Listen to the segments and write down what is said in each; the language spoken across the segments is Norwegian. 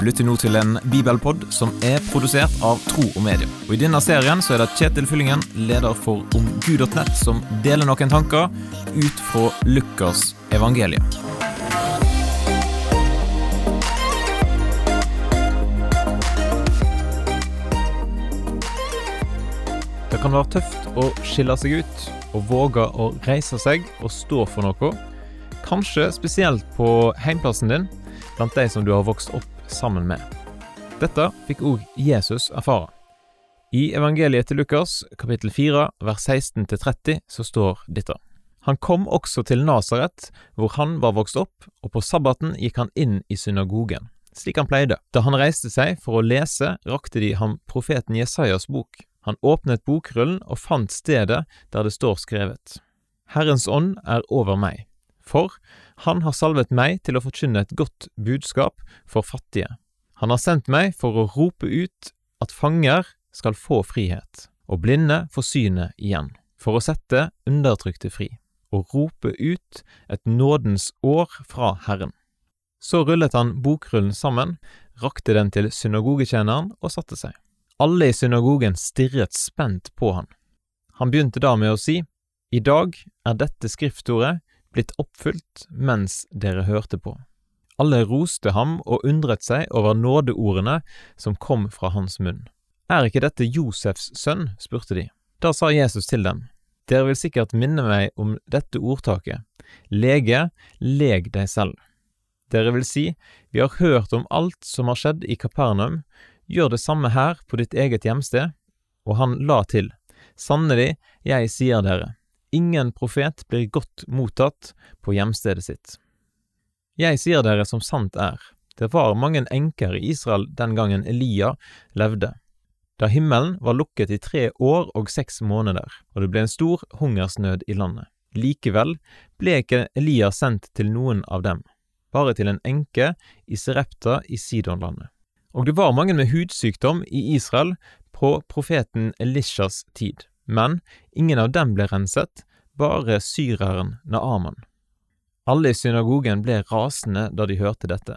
Du lytter nå til en bibelpod som er produsert av Tro og Medie. Og I denne serien så er det Kjetil Fyllingen, leder for omgud.nett, som deler noen tanker ut fra Lukas evangelium. Det kan være tøft å skille seg ut og våge å reise seg og stå for noe. Kanskje spesielt på heimplassen din, blant de som du har vokst opp sammen med. Dette fikk òg Jesus erfare. I evangeliet til Lukas, kapittel 4, vers 16-30, så står dette. Han kom også til Nasaret, hvor han var vokst opp, og på sabbaten gikk han inn i synagogen, slik han pleide. Da han reiste seg for å lese, rakte de ham profeten Jesajas bok. Han åpnet bokrullen og fant stedet der det står skrevet. Herrens ånd er over meg, for han har salvet meg til å forkynne et godt budskap for fattige. Han har sendt meg for å rope ut at fanger skal få frihet, og blinde få synet igjen, for å sette undertrykte fri, og rope ut et nådens år fra Herren. Så rullet han bokrullen sammen, rakte den til synagogetjeneren og satte seg. Alle i synagogen stirret spent på han. Han begynte da med å si, I dag er dette skriftordet blitt oppfylt mens dere hørte på. Alle roste ham og undret seg over nådeordene som kom fra hans munn. Er ikke dette Josefs sønn? spurte de. Da sa Jesus til dem, Dere vil sikkert minne meg om dette ordtaket, Lege, leg deg selv. Dere vil si, Vi har hørt om alt som har skjedd i Kapernaum, gjør det samme her på ditt eget hjemsted. Og han la til, Sannelig, jeg sier dere, Ingen profet blir godt mottatt på hjemstedet sitt. Jeg sier dere som sant er, det var mange enker i Israel den gangen Elia levde, da himmelen var lukket i tre år og seks måneder, og det ble en stor hungersnød i landet. Likevel ble ikke Elia sendt til noen av dem, bare til en enke i Serepta i Sidonlandet. Og det var mange med hudsykdom i Israel på profeten Elishas tid men ingen av dem ble renset, bare syreren Naaman. Alle i synagogen ble rasende da de hørte dette.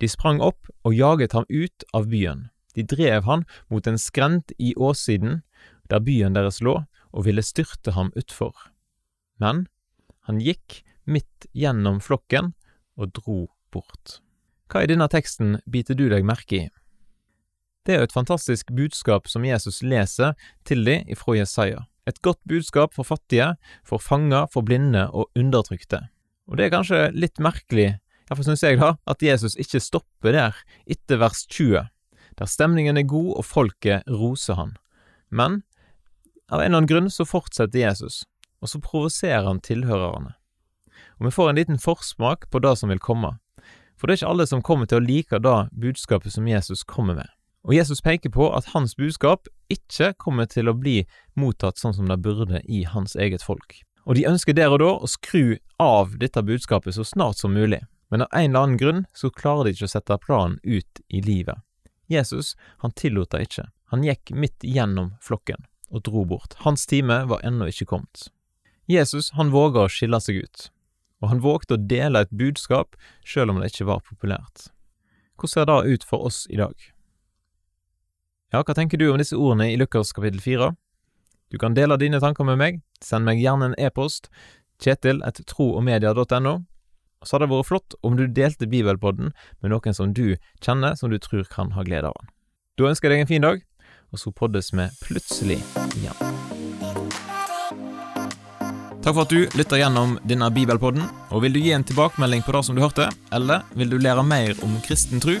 De sprang opp og jaget ham ut av byen. De drev han mot en skrent i åssiden, der byen deres lå, og ville styrte ham utfor. Men han gikk midt gjennom flokken og dro bort. Hva i denne teksten biter du deg merke i? Det er jo et fantastisk budskap som Jesus leser til dem ifra Jesaja. Et godt budskap for fattige, for fanger, for blinde og undertrykte. Og det er kanskje litt merkelig, iallfall syns jeg da, at Jesus ikke stopper der, etter vers 20, der stemningen er god og folket roser han. Men av en eller annen grunn så fortsetter Jesus, og så provoserer han tilhørerne. Og vi får en liten forsmak på det som vil komme, for det er ikke alle som kommer til å like det budskapet som Jesus kommer med. Og Jesus peker på at hans budskap ikke kommer til å bli mottatt sånn som det burde i hans eget folk. Og de ønsker der og da å skru av dette budskapet så snart som mulig, men av en eller annen grunn så klarer de ikke å sette planen ut i livet. Jesus, han tillot det ikke. Han gikk midt gjennom flokken og dro bort. Hans time var ennå ikke kommet. Jesus, han våga å skille seg ut, og han vågte å dele et budskap selv om det ikke var populært. Hvordan ser det ut for oss i dag? Ja, hva tenker du om disse ordene i Lukas kapittel fire? Du kan dele dine tanker med meg, send meg gjerne en e-post, kjetil etter troogmedia.no. Så hadde det vært flott om du delte Bibelpodden med noen som du kjenner, som du tror kan ha glede av den. Da ønsker jeg deg en fin dag, og så poddes vi plutselig igjen. Takk for at du lytter gjennom denne bibelpodden, og vil du gi en tilbakemelding på det som du hørte, eller vil du lære mer om kristen tro,